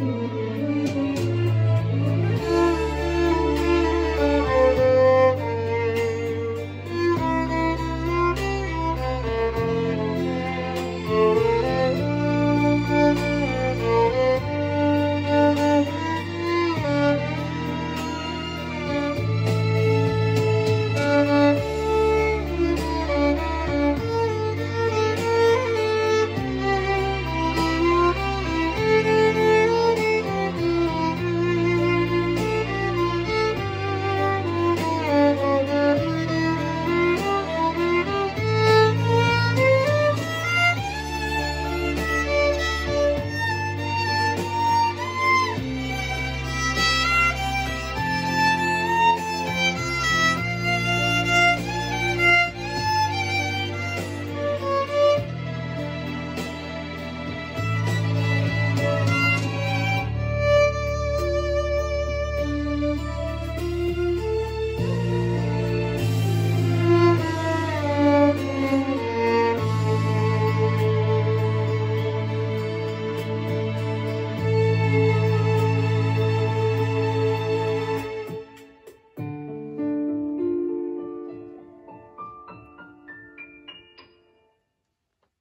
Música